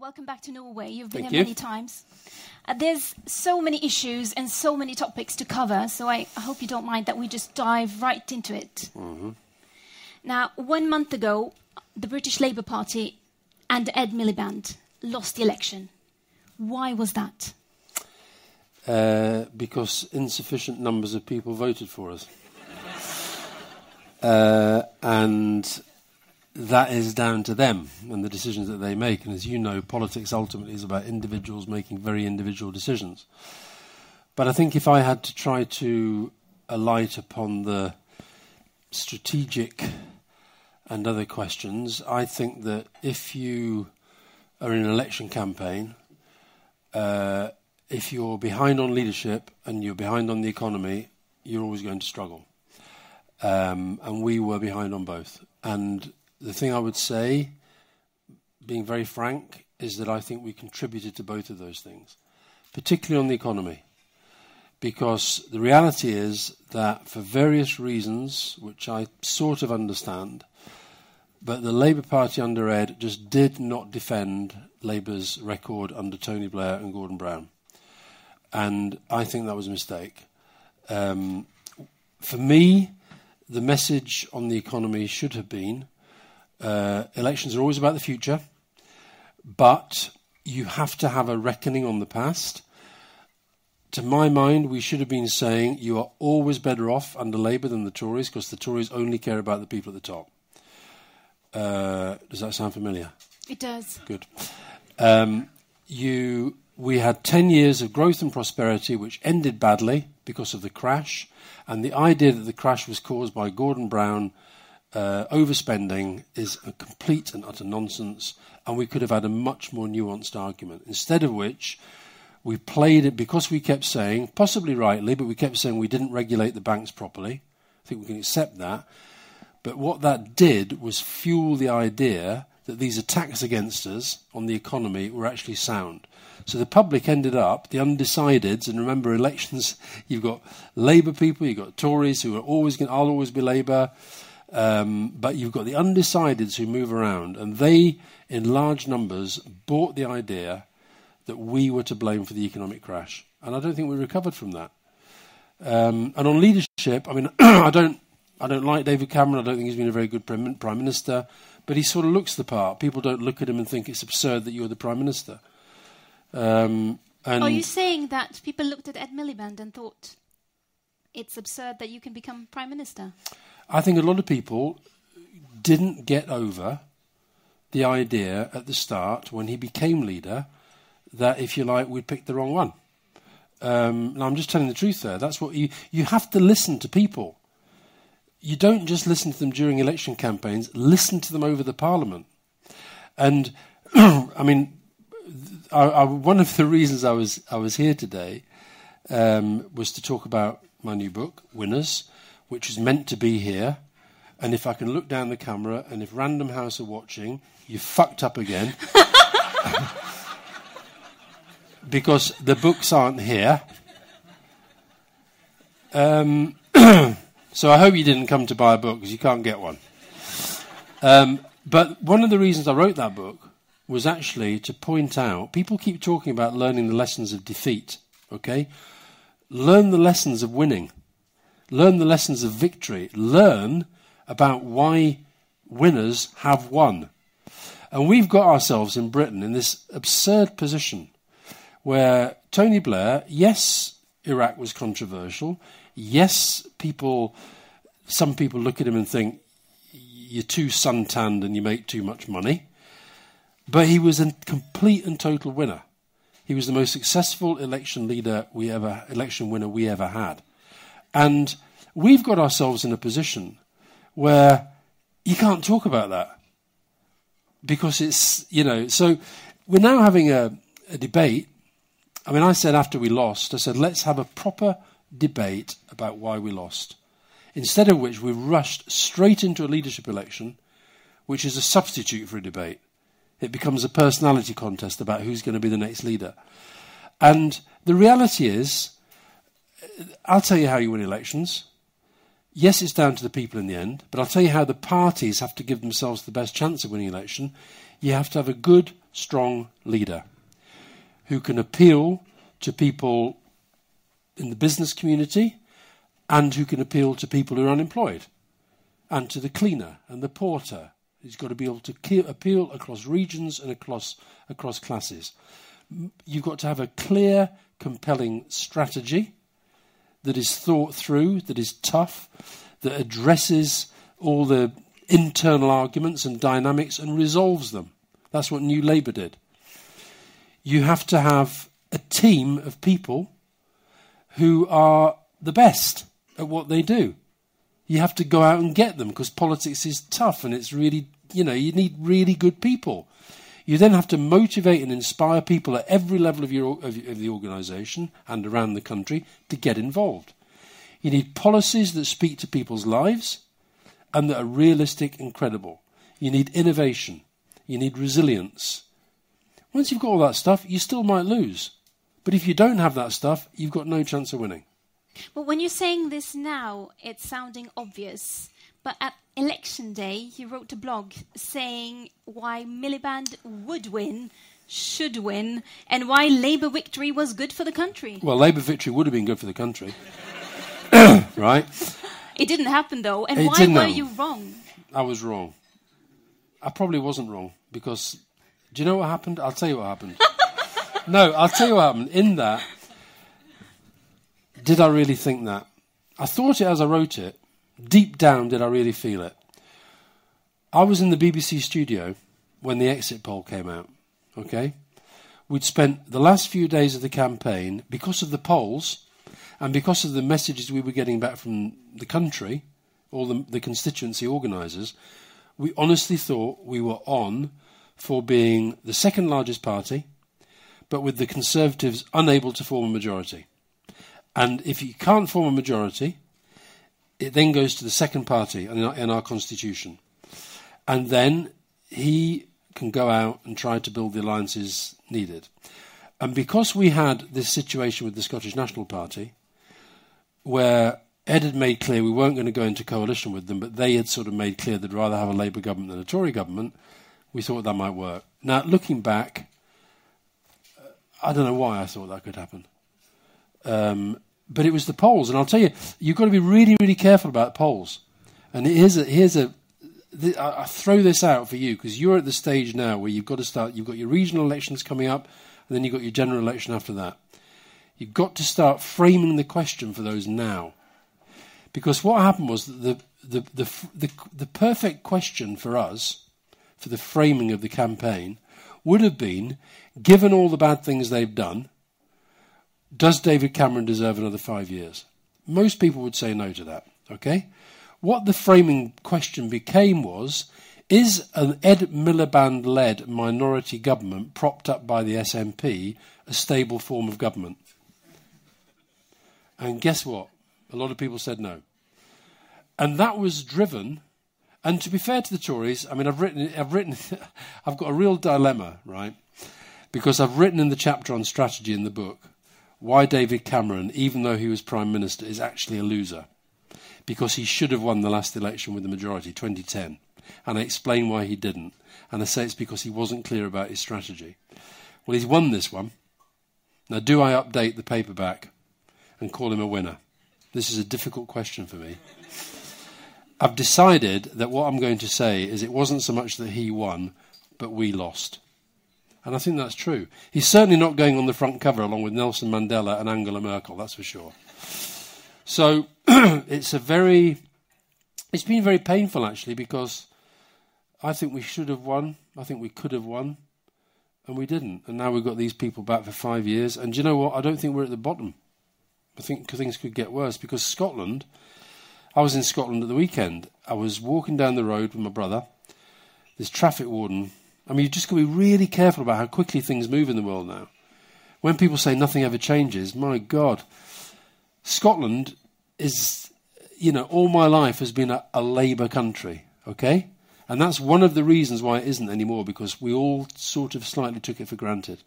welcome back to Norway. You've been Thank here you. many times. Uh, there's so many issues and so many topics to cover, so I, hope you don't mind that we just dive right into it. Mm-hmm. Now, one month ago, the British Labour Party and Ed Miliband lost the election. Why was that? Uh, because insufficient numbers of people voted for us. uh, and that is down to them and the decisions that they make. And as you know, politics ultimately is about individuals making very individual decisions. But I think if I had to try to alight upon the strategic and other questions, I think that if you are in an election campaign, uh, if you're behind on leadership and you're behind on the economy, you're always going to struggle. Um, and we were behind on both. And the thing I would say, being very frank, is that I think we contributed to both of those things, particularly on the economy. Because the reality is that for various reasons, which I sort of understand, but the Labour Party under Ed just did not defend Labour's record under Tony Blair and Gordon Brown. And I think that was a mistake. Um, for me, the message on the economy should have been uh, elections are always about the future, but you have to have a reckoning on the past. To my mind, we should have been saying you are always better off under Labour than the Tories because the Tories only care about the people at the top. Uh, does that sound familiar? It does. Good. Um, you, we had 10 years of growth and prosperity, which ended badly because of the crash. And the idea that the crash was caused by Gordon Brown uh, overspending is a complete and utter nonsense. And we could have had a much more nuanced argument. Instead of which, we played it because we kept saying, possibly rightly, but we kept saying we didn't regulate the banks properly. I think we can accept that. But what that did was fuel the idea that these attacks against us on the economy were actually sound. So the public ended up, the undecideds, and remember elections, you've got Labour people, you've got Tories who are always going, to, I'll always be Labour, um, but you've got the undecideds who move around, and they, in large numbers, bought the idea that we were to blame for the economic crash. And I don't think we recovered from that. Um, and on leadership, I mean, I don't I don't like David Cameron. I don't think he's been a very good prime, minister, but he sort of looks the part. People don't look at him and think it's absurd that you're the prime minister. Um, and Are you saying that people looked at Ed Miliband and thought it's absurd that you can become prime minister? I think a lot of people didn't get over the idea at the start when he became leader that, if you like, we'd picked the wrong one. Um, and I'm just telling the truth there. That's what you you have to listen to people. You don't just listen to them during election campaigns. Listen to them over the parliament. And I mean, I, I, one of the reasons I was I was here today um, was to talk about my new book, Winners, which is meant to be here. And if I can look down the camera, and if Random House are watching, you fucked up again. because the books aren't here. Um, so I hope you didn't come to buy a book because you can't get one. Um, but one of the reasons I wrote that book was actually to point out people keep talking about learning the lessons of defeat, okay? Learn the lessons of winning, learn the lessons of victory, learn about why winners have won. And we've got ourselves in Britain in this absurd position where Tony Blair, yes, Iraq was controversial. Yes, people, some people look at him and think you're too suntanned and you make too much money. But he was a complete and total winner. He was the most successful election leader we ever, election winner we ever had. And we've got ourselves in a position where you can't talk about that because it's, you know, so we're now having a, a debate. I mean, I said after we lost, I said, let's have a proper debate about why we lost. Instead of which, we rushed straight into a leadership election, which is a substitute for a debate. It becomes a personality contest about who's going to be the next leader. And the reality is, I'll tell you how you win elections. Yes, it's down to the people in the end, but I'll tell you how the parties have to give themselves the best chance of winning election. You have to have a good, strong leader who can appeal to people in the business community and who can appeal to people who are unemployed and to the cleaner and the porter. He's got to be able to appeal across regions and across, across classes. You've got to have a clear, compelling strategy that is thought through, that is tough, that addresses all the internal arguments and dynamics and resolves them. That's what New Labour did. You have to have a team of people who are the best at what they do. You have to go out and get them because politics is tough and it's really, you know, you need really good people. You then have to motivate and inspire people at every level of, your, of, of the organisation and around the country to get involved. You need policies that speak to people's lives and that are realistic and credible. You need innovation. You need resilience. Once you've got all that stuff, you still might lose. But if you don't have that stuff, you've got no chance of winning. But when you're saying this now, it's sounding obvious. But at election day, he wrote a blog saying why Miliband would win, should win, and why Labour victory was good for the country. Well, Labour victory would have been good for the country. right? It didn't happen though, and It why were happen. you wrong? I was wrong. I probably wasn't wrong because do you know what happened? I'll tell you what happened. no, I'll tell you what happened. In that, did I really think that? I thought it as I wrote it. Deep down, did I really feel it? I was in the BBC studio when the exit poll came out. Okay? We'd spent the last few days of the campaign, because of the polls and because of the messages we were getting back from the country, all the, the constituency organisers, we honestly thought we were on for being the second largest party, but with the Conservatives unable to form a majority. And if you can't form a majority, it then goes to the second party in our, in our constitution. And then he can go out and try to build the alliances needed. And because we had this situation with the Scottish National Party, where Ed had made clear we weren't going to go into coalition with them, but they had sort of made clear they'd rather have a Labour government than a Tory government, we thought that might work. Now, looking back, I don't know why I thought that could happen. Um, but it was the polls, and I'll tell you, you've got to be really, really careful about polls. And here's a, here's throw this out for you because you're at the stage now where you've got to start. You've got your regional elections coming up, and then you've got your general election after that. You've got to start framing the question for those now, because what happened was the the the the, the perfect question for us, for the framing of the campaign, would have been, given all the bad things they've done, does David Cameron deserve another five years? Most people would say no to that. Okay, what the framing question became was. Is an Ed Miliband led minority government propped up by the SNP a stable form of government? And guess what? A lot of people said no. And that was driven. And to be fair to the Tories, I mean, I've written, I've written, I've got a real dilemma, right? Because I've written in the chapter on strategy in the book why David Cameron, even though he was prime minister, is actually a loser. Because he should have won the last election with the majority, 2010. And I explain why he didn't. And I say it's because he wasn't clear about his strategy. Well, he's won this one. Now, do I update the paperback and call him a winner? This is a difficult question for me. I've decided that what I'm going to say is it wasn't so much that he won, but we lost. And I think that's true. He's certainly not going on the front cover along with Nelson Mandela and Angela Merkel, that's for sure. So it's a very, it's been very painful actually because I think we should have won. I think we could have won, and we didn't. And now we've got these people back for five years. And do you know what? I don't think we're at the bottom. I think things could get worse because Scotland. I was in Scotland at the weekend. I was walking down the road with my brother. This traffic warden. I mean, you've just got to be really careful about how quickly things move in the world now. When people say nothing ever changes, my God, Scotland is, you know, all my life has been a, a Labour country, okay? And that's one of the reasons why it isn't anymore, because we all sort of slightly took it for granted.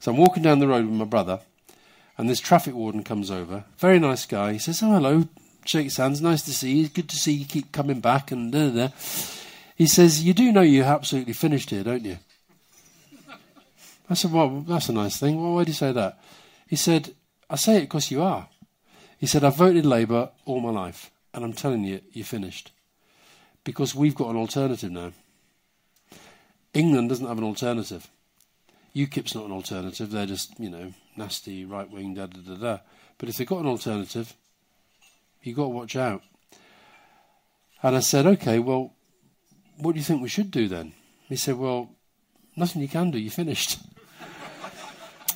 So I'm walking down the road with my brother, and this traffic warden comes over. Very nice guy. He says, Oh, hello. Shakes hands. Nice to see you. Good to see you keep coming back. And da, da, da. He says, You do know you're absolutely finished here, don't you? I said, Well, that's a nice thing. Well, why do you say that? He said, I say it because you are. He said, I've voted Labour all my life, and I'm telling you, you're finished. Because we've got an alternative now. England doesn't have an alternative. UKIP's not an alternative. They're just, you know, nasty, right wing, da da da da. But if they've got an alternative, you've got to watch out. And I said, okay, well, what do you think we should do then? He said, well, nothing you can do. You're finished.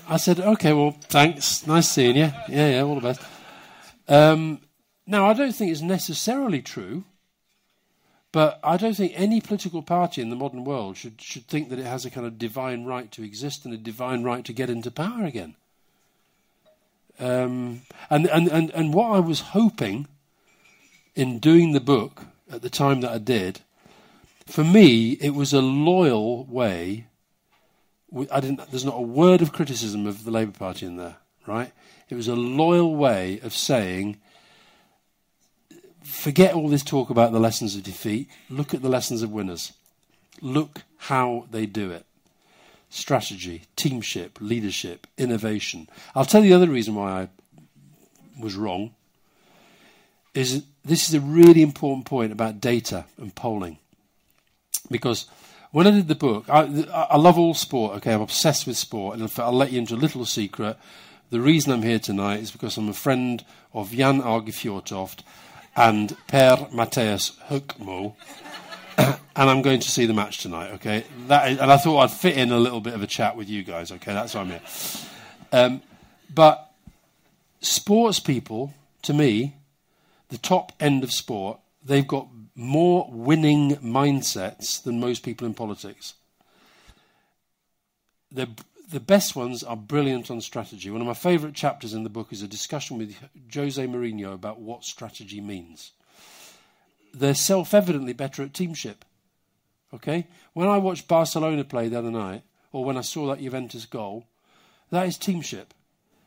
I said, okay, well, thanks. Nice seeing you. Yeah, yeah, all the best. Um, now, I don't think it's necessarily true, but I don't think any political party in the modern world should, should think that it has a kind of divine right to exist and a divine right to get into power again. Um, and, and, and, and what I was hoping in doing the book at the time that I did, for me, it was a loyal way. I didn't, there's not a word of criticism of the Labour Party in there, right? It was a loyal way of saying, forget all this talk about the lessons of defeat. Look at the lessons of winners. Look how they do it strategy, teamship, leadership, innovation. I'll tell you the other reason why I was wrong. Is this is a really important point about data and polling, because when I did the book, I, I love all sport. Okay, I'm obsessed with sport, and I'll let you into a little secret. The reason I'm here tonight is because I'm a friend of Jan Åge and Per Mathias Høgmo and I'm going to see the match tonight. Okay, that is, and I thought I'd fit in a little bit of a chat with you guys. Okay, that's why I'm here. Um, but sports people, to me, the top end of sport, they've got more winning mindsets than most people in politics. The the best ones are brilliant on strategy. One of my favourite chapters in the book is a discussion with Jose Mourinho about what strategy means. They're self evidently better at teamship. Okay? When I watched Barcelona play the other night, or when I saw that Juventus goal, that is teamship,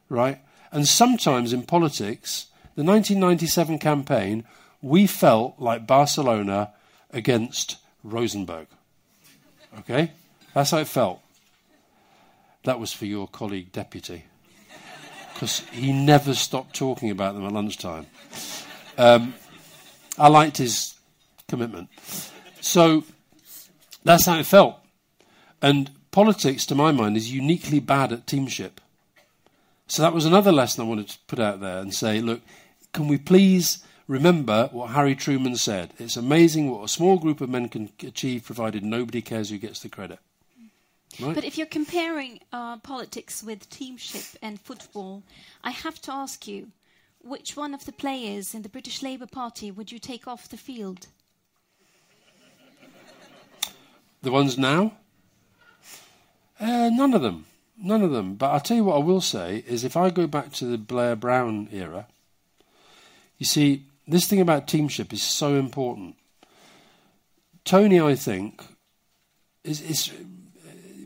right? And sometimes in politics, the 1997 campaign, we felt like Barcelona against Rosenborg. Okay? That's how it felt. That was for your colleague deputy. Because he never stopped talking about them at lunchtime. Um, I liked his commitment. So that's how it felt. And politics, to my mind, is uniquely bad at teamship. So that was another lesson I wanted to put out there and say, look, can we please remember what Harry Truman said? It's amazing what a small group of men can achieve provided nobody cares who gets the credit. Right? But if you're comparing uh, politics with teamship and football, I have to ask you, which one of the players in the British Labour Party would you take off the field? The ones now? Uh, none of them. None of them. But I'll tell you what I will say is if I go back to the Blair Brown era, you see, this thing about teamship is so important. Tony, I think, is, is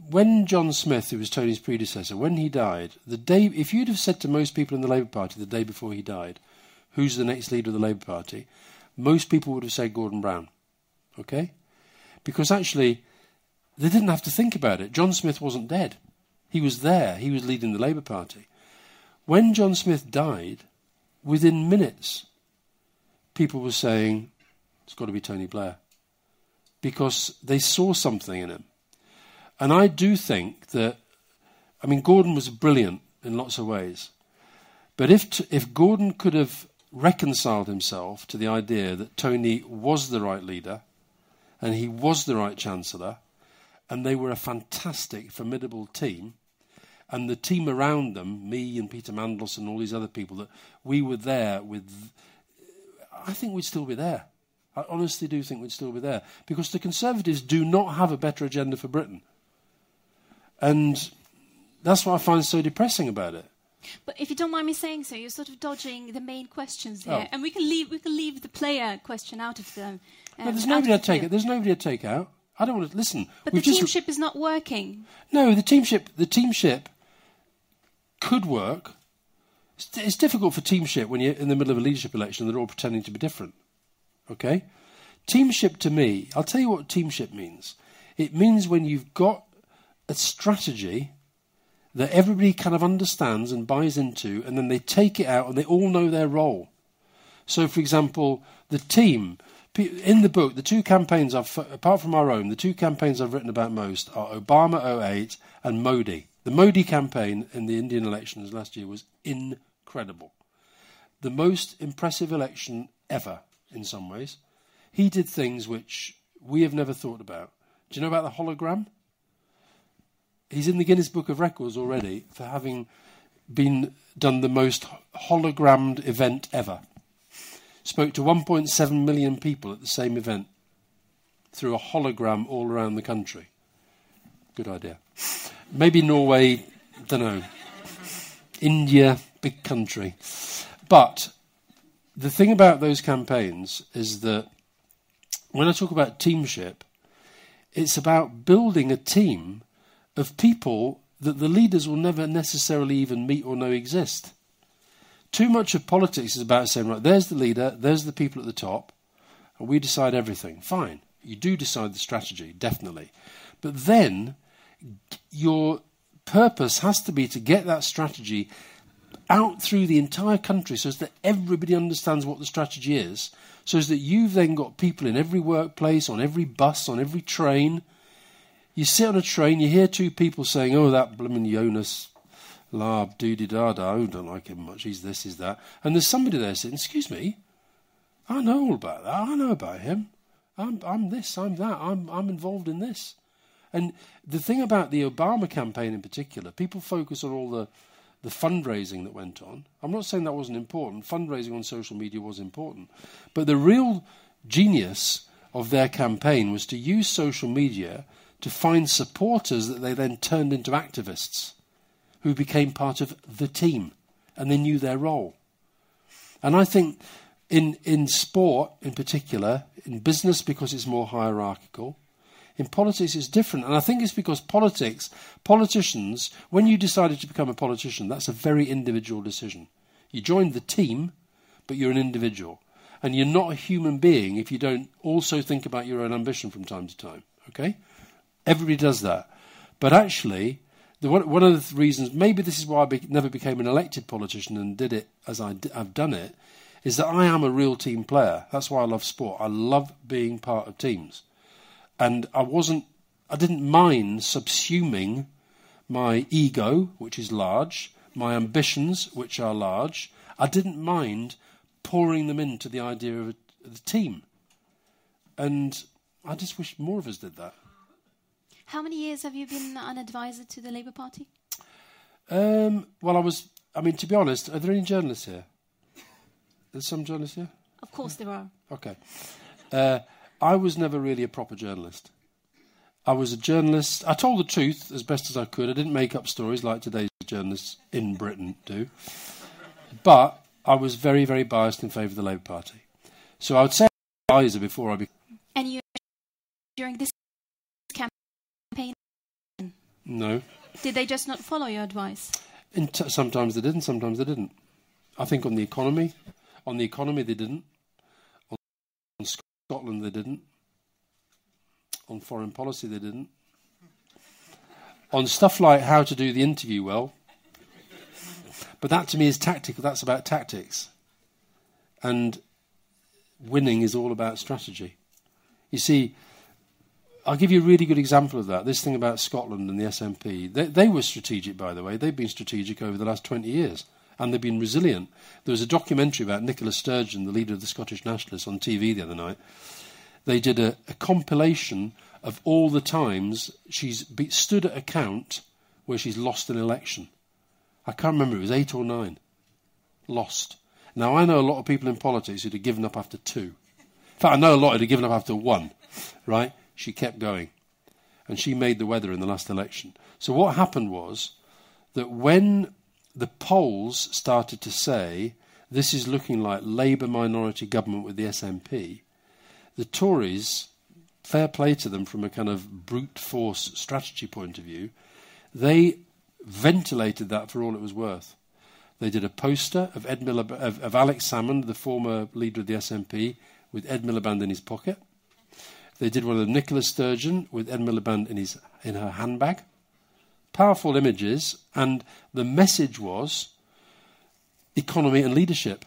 when John Smith, who was Tony's predecessor, when he died, the day if you'd have said to most people in the Labour Party the day before he died, who's the next leader of the Labour Party, most people would have said Gordon Brown. Okay? Because actually, they didn't have to think about it. John Smith wasn't dead. He was there. He was leading the Labour Party. When John Smith died, within minutes, people were saying, it's got to be Tony Blair. Because they saw something in him. And I do think that, I mean, Gordon was brilliant in lots of ways. But if, t- if Gordon could have reconciled himself to the idea that Tony was the right leader, and he was the right chancellor, and they were a fantastic, formidable team. And the team around them, me and Peter Mandelson and all these other people, that we were there with, I think we'd still be there. I honestly do think we'd still be there. Because the Conservatives do not have a better agenda for Britain. And that's what I find so depressing about it. But if you don't mind me saying so, you're sort of dodging the main questions here, oh. and we can leave we can leave the player question out of them. Um, no, there's nobody to take it. There's nobody to take out. I don't want to listen. But the teamship is not working. No, the teamship the teamship could work. It's, it's difficult for teamship when you're in the middle of a leadership election and they're all pretending to be different. Okay, teamship to me, I'll tell you what teamship means. It means when you've got a strategy that everybody kind of understands and buys into, and then they take it out and they all know their role. So, for example, the team in the book, the two campaigns I've, apart from our own, the two campaigns I've written about most are Obama 08 and Modi. The Modi campaign in the Indian elections last year was incredible. The most impressive election ever, in some ways. He did things which we have never thought about. Do you know about the hologram? He's in the Guinness Book of Records already for having been done the most hologrammed event ever spoke to 1.7 million people at the same event through a hologram all around the country. Good idea. Maybe Norway, don't know. India, big country. But the thing about those campaigns is that when I talk about teamship, it's about building a team of people that the leaders will never necessarily even meet or know exist. Too much of politics is about saying, right, there's the leader, there's the people at the top, and we decide everything. Fine. You do decide the strategy, definitely. But then your purpose has to be to get that strategy out through the entire country so that everybody understands what the strategy is, so that you've then got people in every workplace, on every bus, on every train. You sit on a train, you hear two people saying, Oh, that blooming Jonas la doody da da, I don't like him much, he's this, he's that. And there's somebody there saying, Excuse me, I know all about that, I know about him. I'm, I'm this, I'm that, I'm, I'm involved in this. And the thing about the Obama campaign in particular, people focus on all the, the fundraising that went on. I'm not saying that wasn't important. Fundraising on social media was important. But the real genius of their campaign was to use social media to find supporters that they then turned into activists who became part of the team and they knew their role. And I think in, in sport in particular, in business because it's more hierarchical, in politics it's different. And I think it's because politics, politicians, when you decided to become a politician, that's a very individual decision. You joined the team, but you're an individual. And you're not a human being if you don't also think about your own ambition from time to time. Okay? Everybody does that. But actually, the, one, one, of the reasons, maybe this is why I be, never became an elected politician and did it as I I've done it, is that I am a real team player. That's why I love sport. I love being part of teams. And I wasn't, I didn't mind subsuming my ego, which is large, my ambitions, which are large. I didn't mind pouring them into the idea of the team. And I just wish more of us did that. How many years have you been an advisor to the Labour Party? Um, well, I was. I mean, to be honest, are there any journalists here? There's some journalists here. Of course, there are. Okay. Uh, I was never really a proper journalist. I was a journalist. I told the truth as best as I could. I didn't make up stories like today's journalists in Britain do. But I was very, very biased in favour of the Labour Party. So I would say advisor before I became. And you, during this campaign? no. Did they just not follow your advice? T- sometimes they did, and sometimes they didn't. I think on the economy, on the economy they didn't. Scotland they didn't. On foreign policy they didn't. On stuff like how to do the interview well. But that to me is tactical. That's about tactics. And winning is all about strategy. You see, I'll give you a really good example of that. This thing about Scotland and the SNP. They, they, were strategic, by the way. They've been strategic over the last 20 years, and they've been resilient. There was a documentary about Nicola Sturgeon, the leader of the Scottish Nationalists, on TV the other night. They did a, a compilation of all the times she's be, stood at account where she's lost an election. I can't remember, it was eight or nine. Lost. Now, I know a lot of people in politics who'd have given up after two. In fact, I know a lot who'd have given up after one, right? she kept going. And she made the weather in the last election. So what happened was that when the polls started to say this is looking like Labour minority government with the SNP, the Tories, fair play to them from a kind of brute force strategy point of view, they ventilated that for all it was worth. They did a poster of, Ed Milib- of, of Alex Salmond, the former leader of the SNP, with Ed Miliband in his pocket. They did one of Nicola Sturgeon with Ed Miliband in, his, in her handbag. Powerful images, and the message was economy and leadership.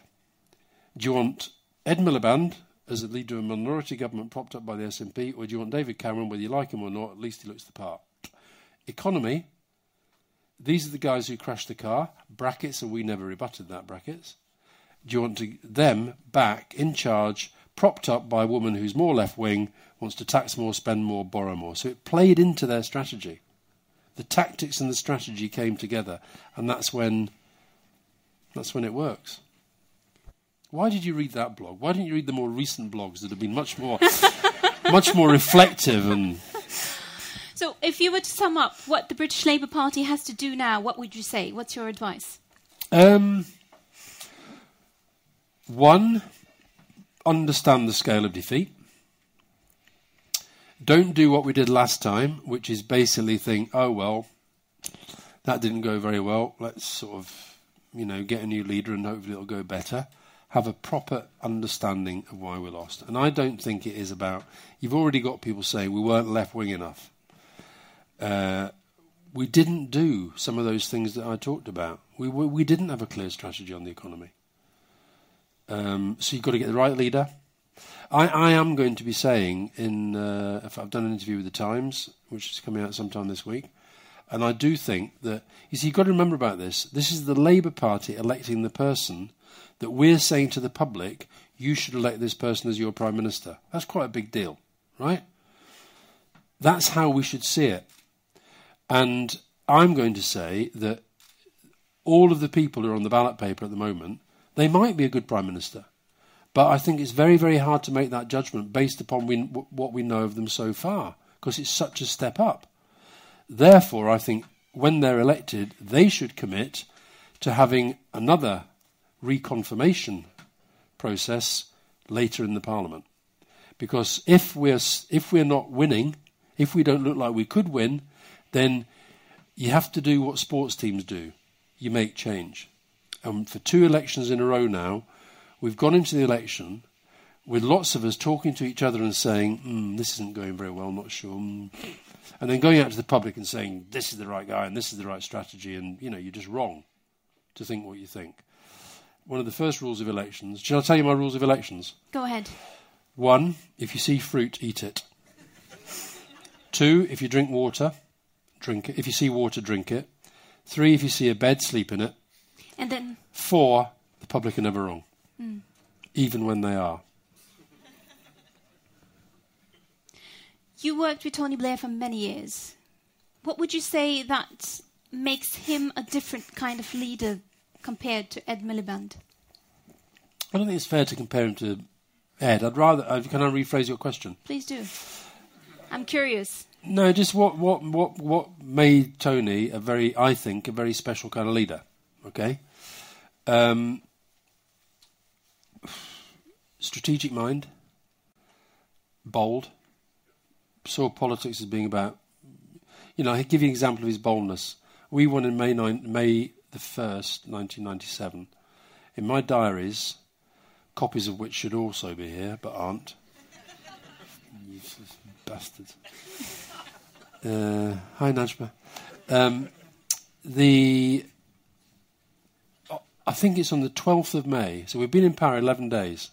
Do you want Ed Miliband as a leader of a minority government propped up by the SNP, or do you want David Cameron, whether you like him or not, at least he looks the part? Economy, these are the guys who crashed the car, brackets, and we never rebutted that, brackets. Do you want to, them back in charge, propped up by a woman who's more left wing, wants to tax more, spend more, borrow more? So it played into their strategy. The tactics and the strategy came together, and that's when that's when it works. Why did you read that blog? Why didn't you read the more recent blogs that have been much more, much more reflective and? So, if you were to sum up what the British Labour Party has to do now, what would you say? What's your advice? Um, one, understand the scale of defeat. Don't do what we did last time, which is basically think, oh well, that didn't go very well. Let's sort of, you know, get a new leader and hopefully it'll go better have a proper understanding of why we lost. And I don't think it is about. You've already got people saying we weren't left wing enough. Uh, we didn't do some of those things that I talked about. We we, we didn't have a clear strategy on the economy. Um, so you've got to get the right leader. I, I am going to be saying in uh, if I've done an interview with the Times, which is coming out sometime this week, and I do think that you see you've got to remember about this. This is the Labour Party electing the person that we're saying to the public, you should elect this person as your prime minister. That's quite a big deal, right? That's how we should see it. And I'm going to say that all of the people who are on the ballot paper at the moment, they might be a good prime minister. But I think it's very, very hard to make that judgment based upon we, what we know of them so far, because it's such a step up. Therefore, I think when they're elected, they should commit to having another reconfirmation process later in the Parliament. Because if we're, if we're not winning, if we don't look like we could win, then you have to do what sports teams do you make change. And for two elections in a row now, we've gone into the election with lots of us talking to each other and saying, mm, this isn't going very well, I'm not sure. Mm. And then going out to the public and saying, this is the right guy and this is the right strategy, and you know, you're just wrong to think what you think one of the first rules of elections. Shall I tell you my rules of elections? Go ahead. One, if you see fruit, eat it. Two, if you drink water, drink it. If you see water, drink it. Three, if you see a bed, sleep in it. And then. Four, the public are never wrong, mm. even when they are. You worked with Tony Blair for many years. What would you say that makes him a different kind of leader compared to Ed Miliband? I don't think it's fair to compare him to Ed. I'd rather. Uh, can I rephrase your question? Please do. I'm curious. No, just what what what what made Tony a very, I think, a very special kind of leader. Okay. Um, strategic mind, bold, saw politics as being about, you know, I'll give you an example of his boldness. We won in May, 9, May the 1st, 1997. In my diaries, copies of which should also be here, but aren't. Useless bastards. Uh, hi, Najma. Um, the I think it's on the 12th of May. So we've been in Paris 11 days.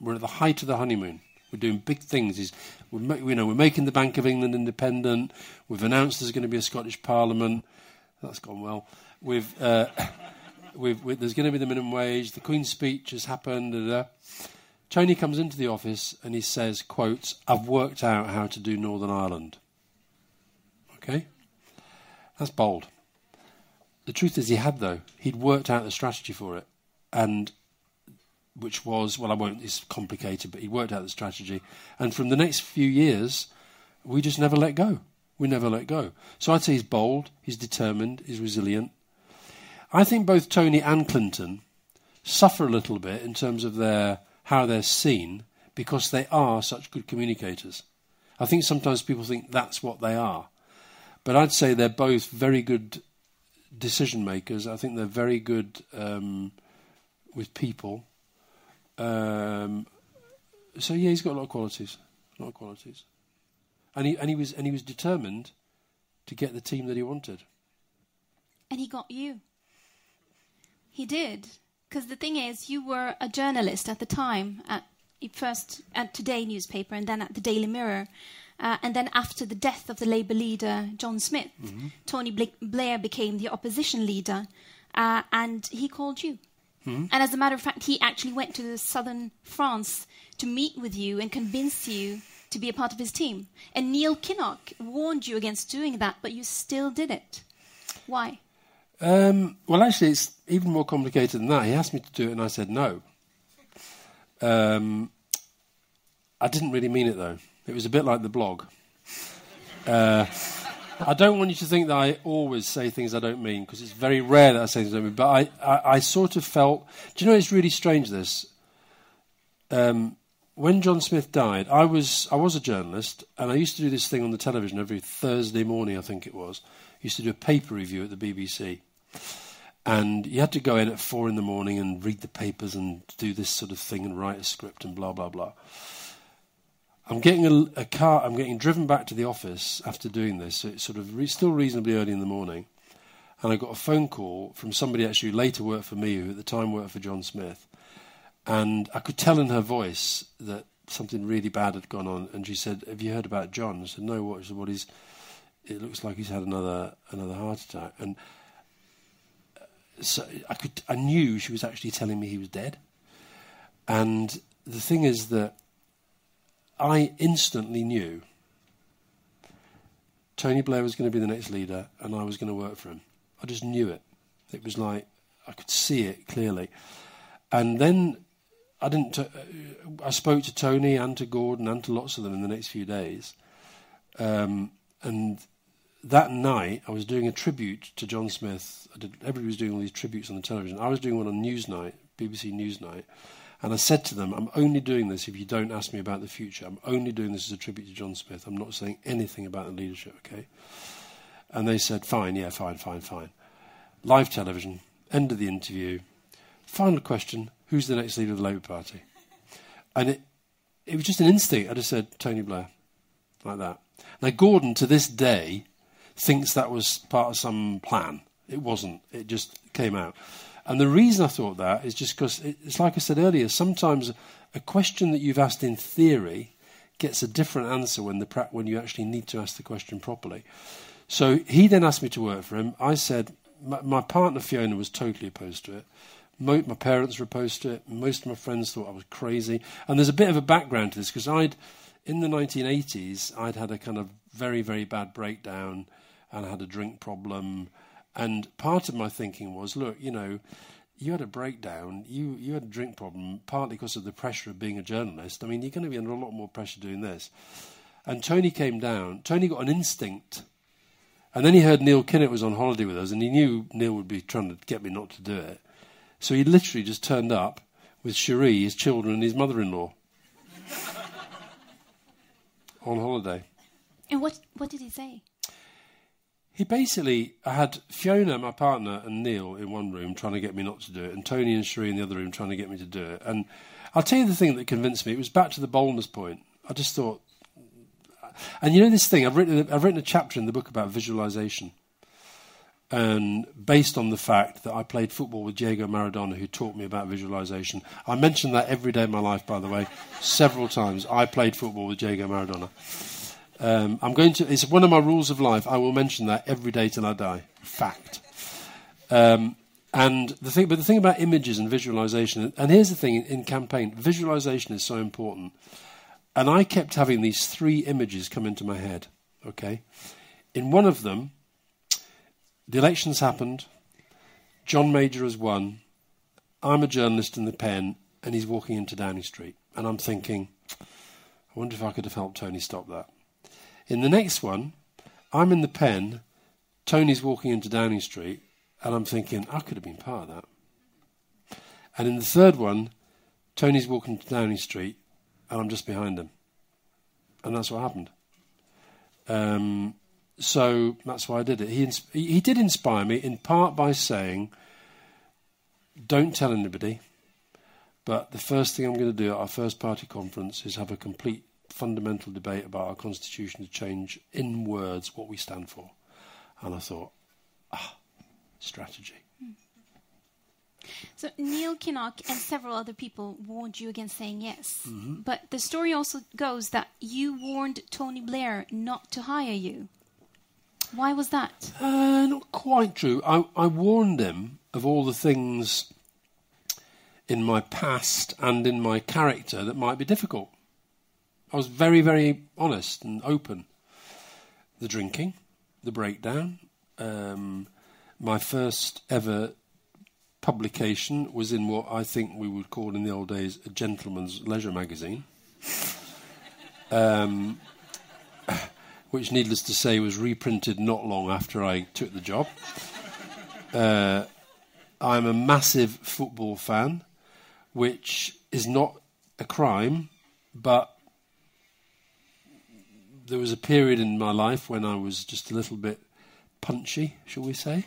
We're at the height of the honeymoon. We're doing big things. we're, you know, we're making the Bank of England independent. We've announced there's going to be a Scottish Parliament. That's gone well. We've, uh, we've, we, there's going to be the minimum wage. The Queen's speech has happened. Da, da. Tony comes into the office and he says, "quotes I've worked out how to do Northern Ireland." Okay, that's bold. The truth is, he had though. He'd worked out the strategy for it, and which was well, I won't. It's complicated, but he worked out the strategy, and from the next few years, we just never let go. We never let go. So I'd say he's bold, he's determined, he's resilient. I think both Tony and Clinton suffer a little bit in terms of their how they're seen because they are such good communicators. I think sometimes people think that's what they are. But I'd say they're both very good decision makers. I think they're very good um, with people. Um, so yeah, he's got a lot of qualities. A lot of qualities and he and he was and he was determined to get the team that he wanted. And he got you. He did. Because the thing is, you were a journalist at the time, at first at Today newspaper and then at the Daily Mirror. Uh, and then after the death of the Labour leader John Smith, mm-hmm. Tony Bla- Blair became the opposition leader, uh, and he called you. Mm-hmm. And as a matter of fact, he actually went to southern France to meet with you and convince you to be a part of his team. And Neil Kinnock warned you against doing that, but you still did it. Why? Um, well, actually, it's even more complicated than that. He asked me to do it, and I said no. Um, I didn't really mean it, though. It was a bit like the blog. Uh, I don't want you to think that I always say things I don't mean, because it's very rare that I say things I don't mean. But I, I, I sort of felt. Do you know it's really strange, this? Um, when John Smith died, I was I was a journalist, and I used to do this thing on the television every Thursday morning. I think it was. I used to do a paper review at the BBC, and you had to go in at four in the morning and read the papers and do this sort of thing and write a script and blah blah blah. I'm getting a, a car. I'm getting driven back to the office after doing this. So it's sort of re- still reasonably early in the morning, and I got a phone call from somebody actually later worked for me, who at the time worked for John Smith, and I could tell in her voice that something really bad had gone on. And she said, "Have you heard about John?" I said, "No." What? She said, "What is?" It looks like he's had another another heart attack, and uh, so I could I knew she was actually telling me he was dead. And the thing is that I instantly knew Tony Blair was going to be the next leader and I was going to work for him. I just knew it. It was like I could see it clearly. And then I didn't. T- uh, I spoke to Tony and to Gordon and to lots of them in the next few days. Um, and that night, I was doing a tribute to John Smith. Did, everybody was doing all these tributes on the television. I was doing one on Newsnight, BBC Newsnight. And I said to them, I'm only doing this if you don't ask me about the future. I'm only doing this as a tribute to John Smith. I'm not saying anything about the leadership, okay? And they said, fine, yeah, fine, fine, fine. Live television, end of the interview. Final question who's the next leader of the Labour Party? And it, it was just an instinct. I just said, Tony Blair, like that. Now, Gordon, to this day, thinks that was part of some plan. It wasn't. It just came out. And the reason I thought that is just because it's like I said earlier, sometimes a question that you've asked in theory gets a different answer when, the when you actually need to ask the question properly. So he then asked me to work for him. I said, my, my partner Fiona was totally opposed to it. Mo- my parents were opposed to it. Most of my friends thought I was crazy. And there's a bit of a background to this because I'd, in the 1980s, I'd had a kind of very, very bad breakdown and I had a drink problem. And part of my thinking was, look, you know, you had a breakdown, you, you had a drink problem, partly because of the pressure of being a journalist. I mean, you're going to be under a lot more pressure doing this. And Tony came down. Tony got an instinct. And then he heard Neil Kinnock was on holiday with us, and he knew Neil would be trying to get me not to do it. So he literally just turned up with Cherie, his children, and his mother in law on holiday. And what, what did he say? He basically I had Fiona, my partner, and Neil in one room trying to get me not to do it, and Tony and Cherie in the other room trying to get me to do it. And I'll tell you the thing that convinced me. It was back to the boldness point. I just thought, and you know this thing. I've written I've written a chapter in the book about visualization, and based on the fact that I played football with Diego Maradona, who taught me about visualization. I mention that every day of my life, by the way, several times. I played football with Diego Maradona. Um, I'm going to. It's one of my rules of life. I will mention that every day till I die. Fact. Um, and the thing, but the thing about images and visualization, and here's the thing in, in campaign, visualization is so important. And I kept having these three images come into my head. Okay, in one of them, the elections happened. John Major has won. I'm a journalist in the pen, and he's walking into Downing Street, and I'm thinking, I wonder if I could have helped Tony stop that. In the next one, I'm in the pen, Tony's walking into Downing Street, and I'm thinking, I could have been part of that. And in the third one, Tony's walking to Downing Street, and I'm just behind him. And that's what happened. Um, so that's why I did it. He, he did inspire me in part by saying, don't tell anybody, but the first thing I'm going to do at our first party conference is have a complete fundamental debate about our constitution to change in words what we stand for. And I thought, ah, strategy. So Neil Kinnock and several other people warned you against saying yes. Mm-hmm. But the story also goes that you warned Tony Blair not to hire you. Why was that? Uh, not quite true. I, I warned him of all the things in my past and in my character that might be difficult. I was very, very honest and open. The drinking, the breakdown. Um, my first ever publication was in what I think we would call in the old days a gentleman's leisure magazine. Um, which, needless to say, was reprinted not long after I took the job. Uh, I'm a massive football fan, which is not a crime, but there was a period in my life when I was just a little bit punchy, shall we say.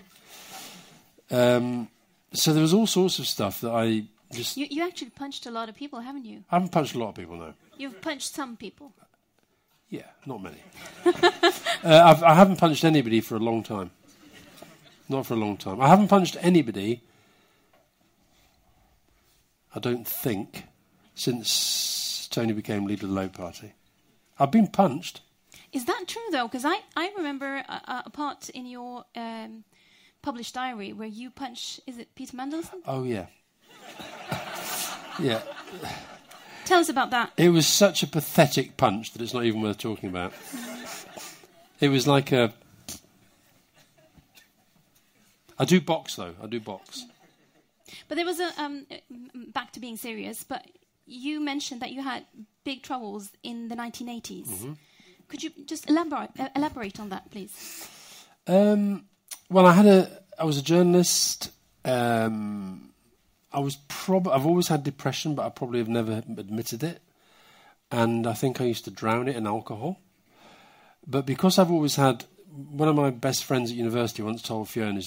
Um, so there was all sorts of stuff that I just. You, you actually punched a lot of people, haven't you? I haven't punched a lot of people now. You've punched some people. Yeah, not many. uh, I've, I haven't punched anybody for a long time. Not for a long time. I haven't punched anybody, I don't think, since Tony became leader of the Labour Party. I've been punched. Is that true, though? Because I, I remember a, a part in your um, published diary where you punch, is it Peter Mandelson? Oh, yeah. yeah. Tell us about that. It was such a pathetic punch that it's not even worth talking about. It was like a. I do box though. I do box. But there was a um, back to being serious. But you mentioned that you had big troubles in the 1980s. Mm-hmm. Could you just elaborate uh, elaborate on that, please? Um, well, I had a. I was a journalist. Um, I was prob. I've always had depression, but I probably have never admitted it. And I think I used to drown it in alcohol. But because I've always had one of my best friends at university once told Fiona,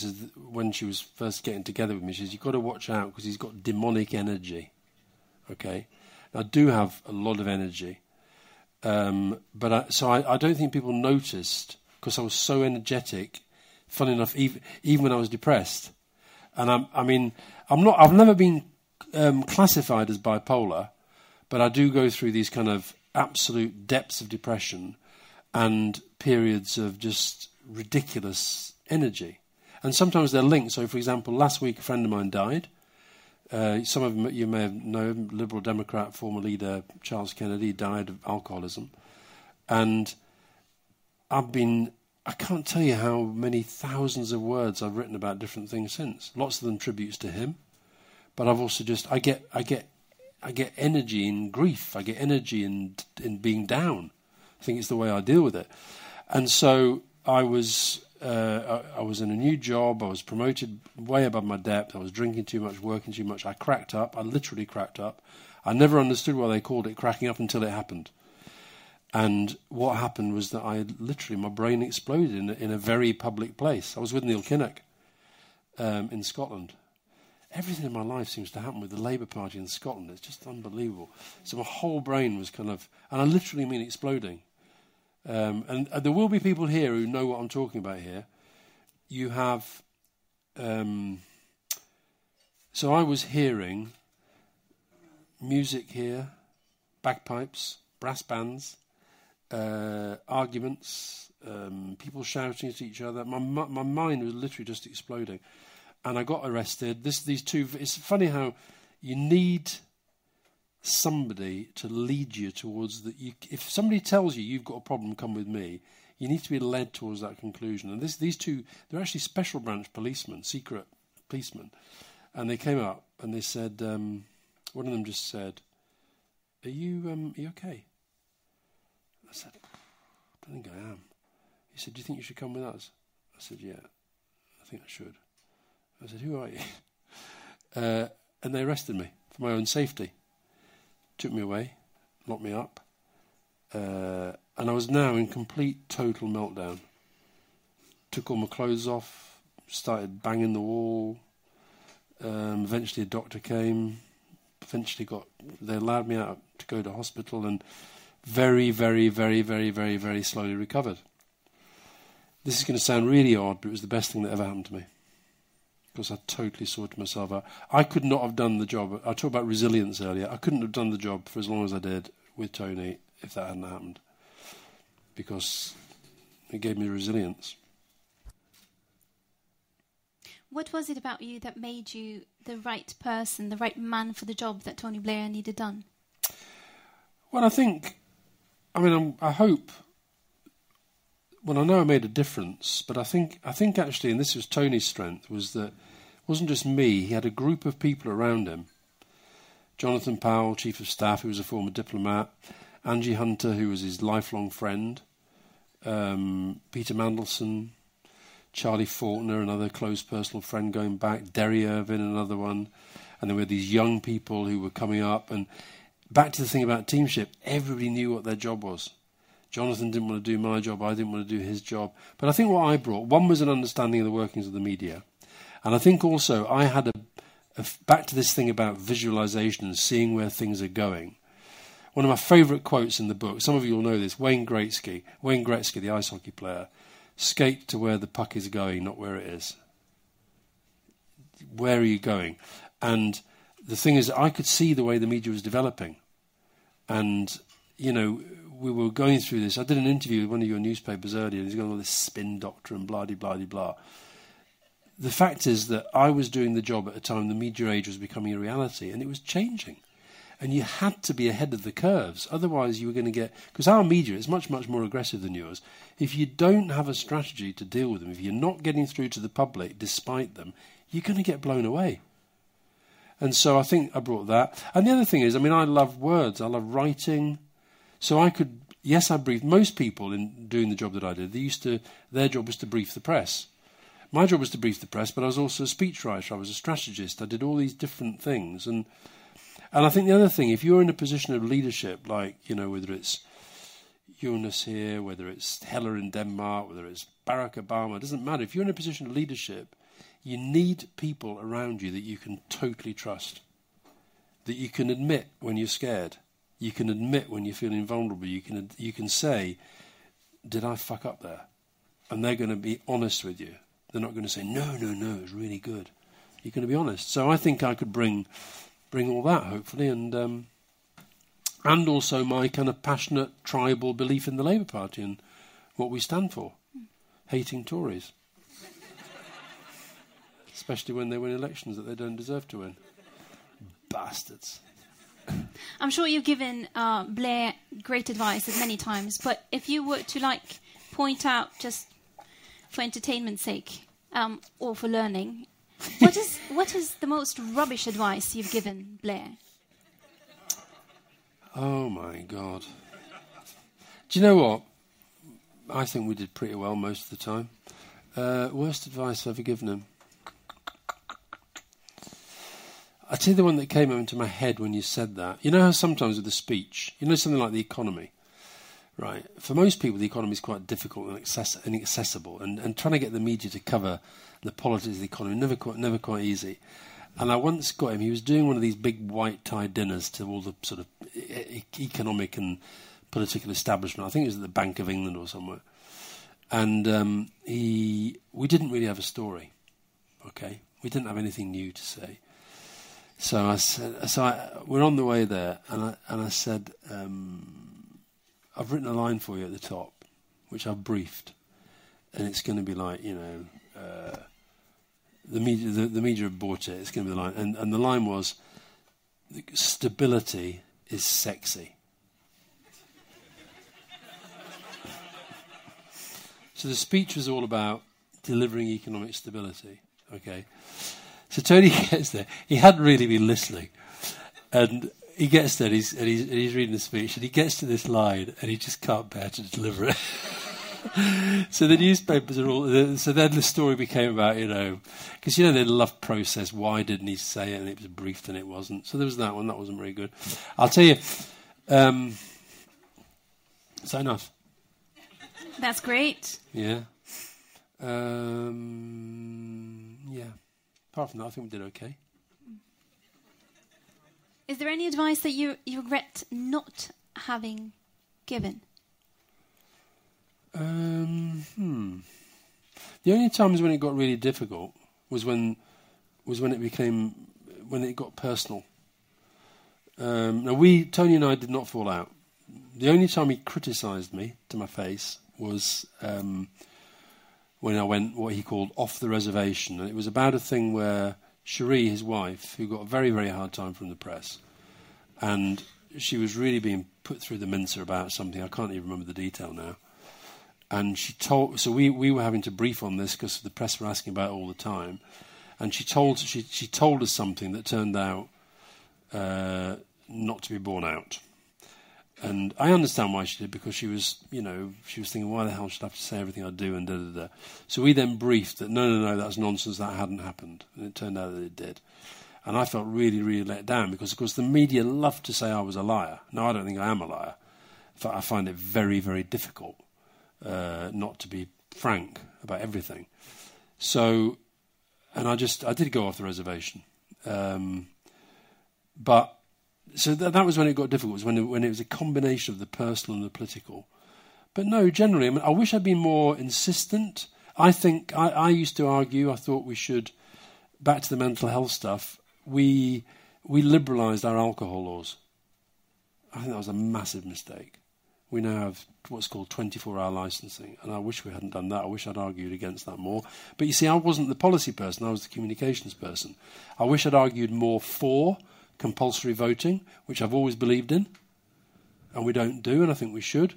when she was first getting together with me, she says, You've got to watch out because he's got demonic energy. Okay? I do have a lot of energy. Um, but I, so I, I, don't think people noticed because I was so energetic. Fun enough, even, even when I was depressed. And I'm, I mean, I'm not. I've never been um, classified as bipolar, but I do go through these kind of absolute depths of depression and periods of just ridiculous energy. And sometimes they're linked. So, for example, last week a friend of mine died. Uh, some of them you may have known Liberal Democrat former leader Charles Kennedy died of alcoholism, and I've been. I can't tell you how many thousands of words I've written about different things since. Lots of them tributes to him, but I've also just I get I get I get energy in grief. I get energy in in being down. I think it's the way I deal with it. And so I was uh, I, I, was in a new job. I was promoted way above my depth. I was drinking too much, working too much. I cracked up. I literally cracked up. I never understood why they called it cracking up until it happened. And what happened was that I literally, my brain exploded in a, in a very public place. I was with Neil Kinnock um, in Scotland. Everything in my life seems to happen with the Labour Party in Scotland. It's just unbelievable. So my whole brain was kind of, and I literally mean exploding. Um, and, and, there will be people here who know what I'm talking about here. You have. Um, so I was hearing music here, bagpipes, brass bands, uh, arguments, um, people shouting at each other. My, my, my mind was literally just exploding. And I got arrested. This, these two. It's funny how you need somebody to lead you towards that. If somebody tells you you've got a problem, come with me. You need to be led towards that conclusion. And this, these two, they're actually special branch policemen, secret policemen, and they came up and they said, um, one of them just said, "Are you, um, are you okay?" I said, "I don't think I am." He said, "Do you think you should come with us?" I said, "Yeah, I think I should." I said, "Who are you?" Uh, and they arrested me for my own safety took me away, locked me up, uh, and I was now in complete total meltdown. Took all my clothes off, started banging the wall. Um, eventually, a doctor came. Eventually, got they allowed me out to go to hospital, and very, very, very, very, very, very slowly recovered. This is going to sound really odd, but it was the best thing that ever happened to me. Because I totally sorted myself out. I could not have done the job. I talked about resilience earlier. I couldn't have done the job for as long as I did with Tony if that hadn't happened, because it gave me resilience. What was it about you that made you the right person, the right man for the job that Tony Blair needed done? Well, I think, I mean, I'm, i hope. Well, I know I made a difference, but I think, I think actually, and this was Tony's strength, was that it wasn't just me. He had a group of people around him. Jonathan Powell, chief of staff, who was a former diplomat. Anji Hunter, who was his lifelong friend. Um, Peter Mandelson, Charlie Falconer, another close personal friend going back, Derry Irvine, another one. And there were these young people who were coming up. And back to the thing about teamship, everybody knew what their job was. Jonathan didn't want to do my job, I didn't want to do his job. But I think what I brought, one was an understanding of the workings of the media. And I think also I had a, a back to this thing about visualization and seeing where things are going. One of my favourite quotes in the book, some of you will know this, Wayne Gretzky, Wayne Gretzky, the ice hockey player, skate to where the puck is going, not where it is. Where are you going? And the thing is, I could see the way the media was developing. And, you know, we were going through this. I did an interview with one of your newspapers earlier, he's going on this spin doctor and blah, blah, blah, blah. The fact is that I was doing the job at a time the media age was becoming a reality, and it was changing and you had to be ahead of the curves. Otherwise, you were going to get because our media is much much more aggressive than yours. If you don't have a strategy to deal with them, if you're not getting through to the public despite them, you're going to get blown away. And so I think I brought that. And the other thing is, I mean, I love words. I love writing. So I could, yes, I briefed most people in doing the job that I did. They used to, their job was to brief the press. My job was to brief the press, but I was also a speechwriter. I was a strategist. I did all these different things, and and I think the other thing, if you're in a position of leadership, like, you know, whether it's Jonas here, whether it's Helle in Denmark, whether it's Barack Obama, it doesn't matter. If you're in a position of leadership, you need people around you that you can totally trust, that you can admit when you're scared, you can admit when you're feeling vulnerable, you can, you can say, Did I fuck up there? And they're going to be honest with you. They're not going to say, No, no, no, it's really good. You're going to be honest. So I think I could bring bring all that hopefully, and um, and also my kind of passionate tribal belief in the Labour Party and what we stand for, hating Tories, especially when they win elections that they don't deserve to win, bastards. I'm sure you've given uh, Blair great advice many times, but if you were to like point out just for entertainment's sake um, or for learning what is what is the most rubbish advice you've given Blair? Oh my God! Do you know what? I think we did pretty well most of the time. Uh, worst advice I've ever given him. I tell you the one that came into my head when you said that. You know how sometimes with a speech, you know something like the economy, right? For most people, the economy is quite difficult and inaccessible, and, and trying to get the media to cover the politics of the economy. Never quite, never quite easy. And I once got him. He was doing one of these big white tie dinners to all the sort of e- economic and political establishment. I think it was at the Bank of England or somewhere. And um, he, we didn't really have a story. Okay, we didn't have anything new to say. So I said, so I, we're on the way there, and I and I said, um, I've written a line for you at the top, which I've briefed, and it's going to be like, you know. Uh, the media, the, the media have bought it. It's going to be the line, and and the line was, "Stability is sexy." so the speech was all about delivering economic stability. Okay, so Tony gets there. He hadn't really been listening, and he gets there. And he's, and he's, and he's reading the speech, and he gets to this line, and he just can't bear to deliver it. so the newspapers are all. So then the story became about you know, because you know they love process. Why didn't he say it? And it was briefed and it wasn't. So there was that one. That wasn't very good. I'll tell you. Um, is that? That's great. Yeah. Um, yeah. Apart from that, I think we did okay. Is there any advice that you, you regret not having given? Um, hmm. The only times when it got really difficult was when was when it became when it got personal. Um, now we Tony and I did not fall out. The only time he criticised me to my face was um, when I went what he called off the reservation, and it was about a thing where Cherie, his wife, who got a very very hard time from the press, and she was really being put through the mincer about something. I can't even remember the detail now. And she told, so we, we were having to brief on this because the press were asking about it all the time. And she told, she, she told us something that turned out uh, not to be borne out. And I understand why she did because she was, you know, she was thinking, why the hell should I have to say everything I do and da da da. So we then briefed that no, no, no, that's nonsense, that hadn't happened. And it turned out that it did. And I felt really, really let down because, of course, the media loved to say I was a liar. Now, I don't think I am a liar. Fact, I find it very, very difficult uh, not to be frank about everything. So, and I just, I did go off the reservation. Um, but, so th- that was when it got difficult, was when it, when it was a combination of the personal and the political. But no, generally, I, mean, I wish I'd been more insistent. I think, I, I used to argue, I thought we should, back to the mental health stuff, we we liberalised our alcohol laws. I think that was a massive mistake. We now have what's called 24 hour licensing, and I wish we hadn't done that. I wish I'd argued against that more. But you see, I wasn't the policy person, I was the communications person. I wish I'd argued more for compulsory voting, which I've always believed in, and we don't do, and I think we should.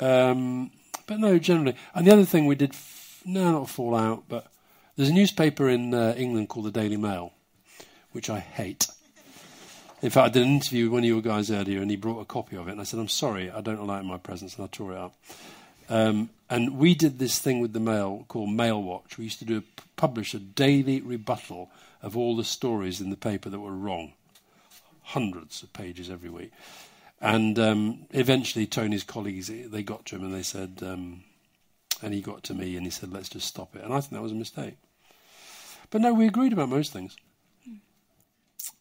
Um, but no, generally. And the other thing we did, f- no, not fall out, but there's a newspaper in uh, England called the Daily Mail which I hate. In fact, I did an interview with one of your guys earlier, and he brought a copy of it, and I said, "I'm sorry, I don't in my presence," and I tore it up. Um, and we did this thing with the Mail called Mail Watch. We used to do a, publish a daily rebuttal of all the stories in the paper that were wrong, hundreds of pages every week. And um, eventually, Tony's colleagues they got to him and they said, um, and he got to me and he said, "Let's just stop it." And I think that was a mistake. But no, we agreed about most things.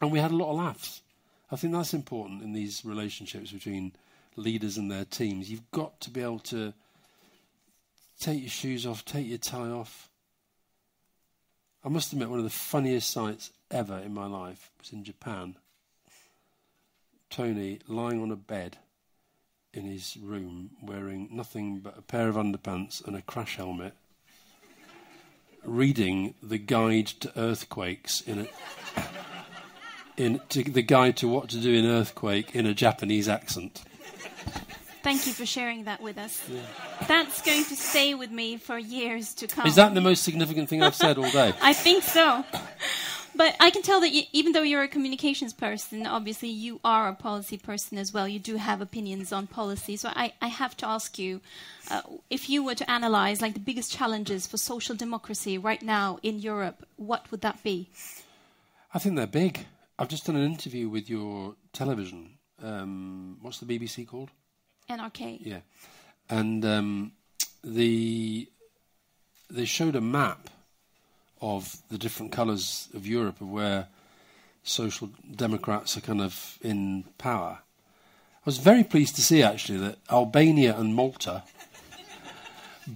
And we had a lot of laughs. I think that's important in these relationships between leaders and their teams. You've got to be able to take your shoes off, take your tie off. I must admit, one of the funniest sights ever in my life was in Japan. Tony lying on a bed in his room wearing nothing but a pair of underpants and a crash helmet, reading The Guide to Earthquakes in a in to the guide to what to do in earthquake in a Japanese accent. Thank you for sharing that with us. Yeah. That's going to stay with me for years to come. Is that the most significant thing I've said all day? I think so. But I can tell that you, even though you're a communications person, obviously you are a policy person as well. You do have opinions on policy. So I, I have to ask you, uh, if you were to analyze like the biggest challenges for social democracy right now in Europe, what would that be? I think they're big. I've just done an interview with your television. Um, what's the BBC called? NRK. Yeah, and um, the they showed a map of the different colours of Europe of where social democrats are kind of in power. I was very pleased to see actually that Albania and Malta,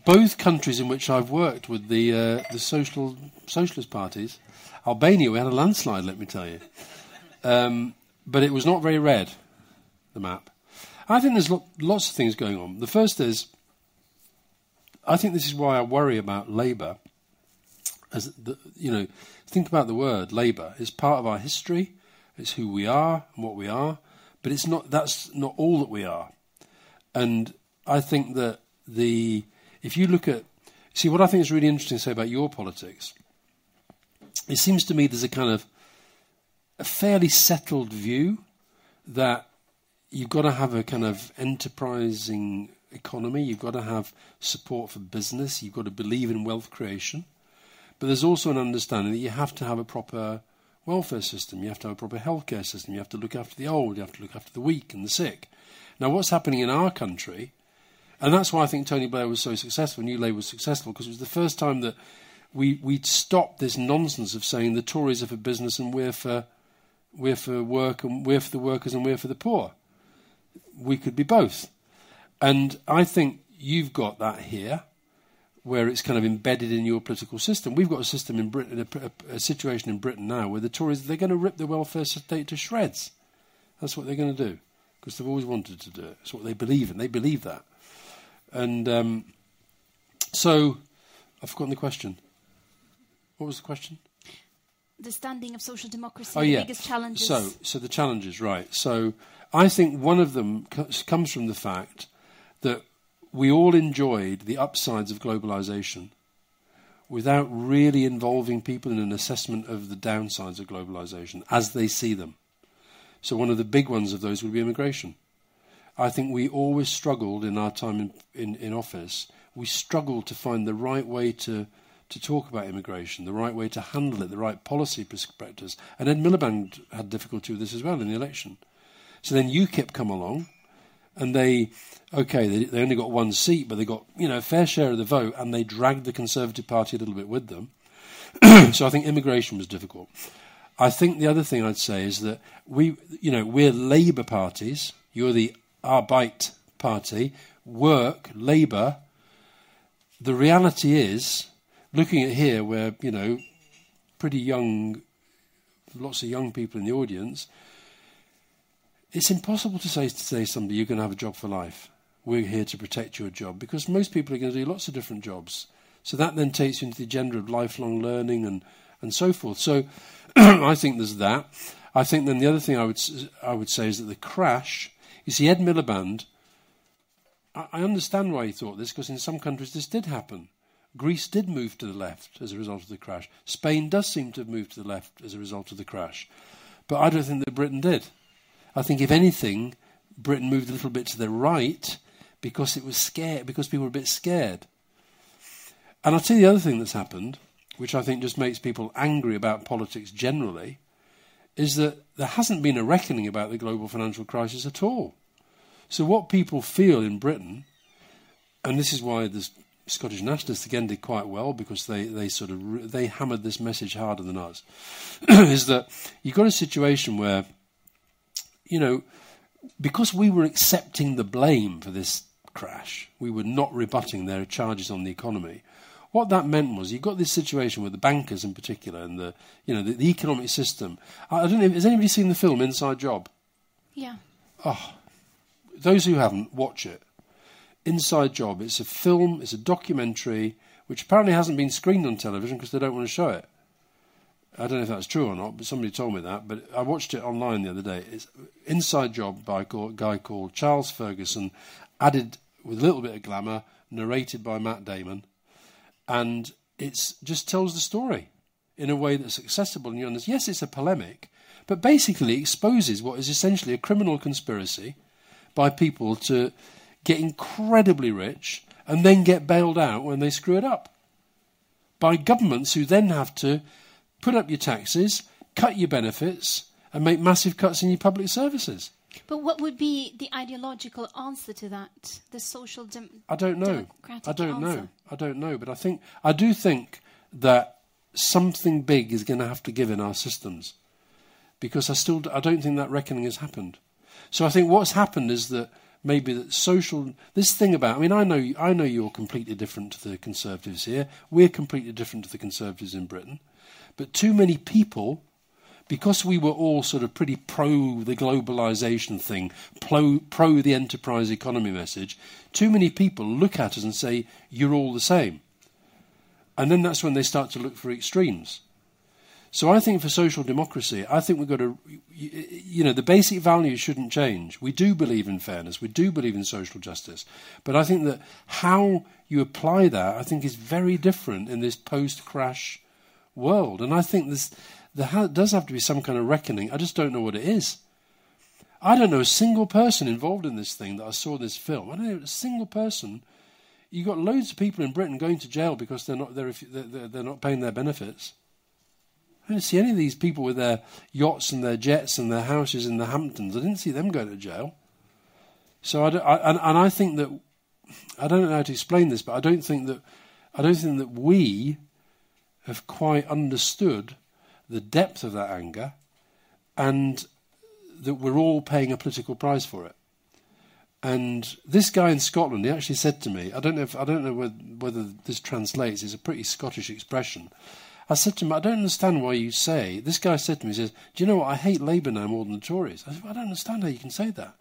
both countries in which I've worked with the uh, the social socialist parties, Albania we had a landslide. Let me tell you. Um, but it was not very red, the map. I think there's lo- lots of things going on. The first is, I think this is why I worry about Labour. As the, you know, think about the word Labour. It's part of our history. It's who we are and what we are. But it's not. That's not all that we are. And I think that the if you look at see what I think is really interesting to say about your politics. It seems to me there's a kind of a fairly settled view that you've got to have a kind of enterprising economy, you've got to have support for business, you've got to believe in wealth creation. But there's also an understanding that you have to have a proper welfare system, you have to have a proper healthcare system, you have to look after the old, you have to look after the weak and the sick. Now, what's happening in our country, and that's why I think Tony Blair was so successful, New Labour was successful, because it was the first time that we, we'd stopped this nonsense of saying the Tories are for business and we're for we're for work and we're for the workers and we're for the poor. We could be both. And I think you've got that here. Where it's kind of embedded in your political system. We've got a system in Britain, a, a, a situation in Britain now where the Tories they're going to rip the welfare state to shreds. That's what they're going to do because they've always wanted to do it. It's what they believe in. They believe that. And um, so, I've forgotten the question. What was the question? The standing of social democracy, oh, the yeah. biggest challenges. So, so the challenges, right? So, I think one of them co- comes from the fact that we all enjoyed the upsides of globalization without really involving people in an assessment of the downsides of globalization as they see them. So, one of the big ones of those would be immigration. I think we always struggled in our time in, in, in office. We struggled to find the right way to, to talk about immigration, the right way to handle it, the right policy perspectives. And Ed Miliband had difficulty with this as well in the election. So then UKIP come along, and they, okay, they, they only got one seat, but they got you know a fair share of the vote, and they dragged the Conservative Party a little bit with them. so I think immigration was difficult. I think the other thing I'd say is that we, you know, we're Labour parties. You're the Arbeit Party, work, labour. The reality is, looking at here, where you know, pretty young, lots of young people in the audience. It's impossible to say to say somebody you're going to have a job for life. We're here to protect your job because most people are going to do lots of different jobs. So that then takes you into the agenda of lifelong learning and, and so forth. So I think there's that. I think then the other thing I would I would say is that the crash you see, Ed Miliband, I, I understand why he thought this, because in some countries this did happen. Greece did move to the left as a result of the crash. Spain does seem to have moved to the left as a result of the crash. But I don't think that Britain did. I think, if anything, Britain moved a little bit to the right because it was scared, because people were a bit scared. And I'll tell you the other thing that's happened, which I think just makes people angry about politics generally, is that there hasn't been a reckoning about the global financial crisis at all. So, what people feel in Britain, and this is why the Scottish nationalists again did quite well because they, they sort of they hammered this message harder than us, is that you've got a situation where, you know, because we were accepting the blame for this crash, we were not rebutting their charges on the economy. What that meant was you got this situation with the bankers in particular and the you know the, the economic system. I, I don't know. Has anybody seen the film Inside Job? Yeah. Oh, those who haven't, watch it. Inside Job. It's a film. It's a documentary which apparently hasn't been screened on television because they don't want to show it. I don't know if that's true or not, but somebody told me that. But I watched it online the other day. It's Inside Job by a guy called Charles Ferguson, added with a little bit of glamour, narrated by Matt Damon and it just tells the story in a way that's accessible and you understand. Yes, it's a polemic, but basically exposes what is essentially a criminal conspiracy by people to get incredibly rich and then get bailed out when they screw it up. By governments who then have to put up your taxes, cut your benefits, and make massive cuts in your public services. But what would be the ideological answer to that? The social dem- I don't know. democratic I don't answer? know. I don't know. But I think I do think that something big is going to have to give in our systems, because I still I don't think that reckoning has happened. So I think what's happened is that maybe that social this thing about I mean I know I know you're completely different to the conservatives here. We're completely different to the conservatives in Britain, but too many people because we were all sort of pretty pro the globalization thing, pro, pro the enterprise economy message, too many people look at us and say, you're all the same. And then that's when they start to look for extremes. So I think for social democracy, I think we've got to, you know, the basic values shouldn't change. We do believe in fairness, we do believe in social justice, but I think that how you apply that, I think, is very different in this post-crash world. And I think this, there ha- does have to be some kind of reckoning. I just don't know what it is. I don't know a single person involved in this thing that I saw this film. I don't know a single person. You've got loads of people in Britain going to jail because they're not they're, they're, they're not paying their benefits. I didn't see any of these people with their yachts and their jets and their houses in the Hamptons. I didn't see them going to jail. So I, I and, and I think that I don't know how to explain this, but I don't think that I don't think that we have quite understood the depth of that anger and that we're all paying a political price for it. And this guy in Scotland, he actually said to me, I don't know if I don't know whether, whether this translates. It's a pretty Scottish expression. I said to him, I don't understand why you say. This guy said to me, he says, Do you know what? I hate Labour now more than the Tories. I said, well, I don't understand how you can say that.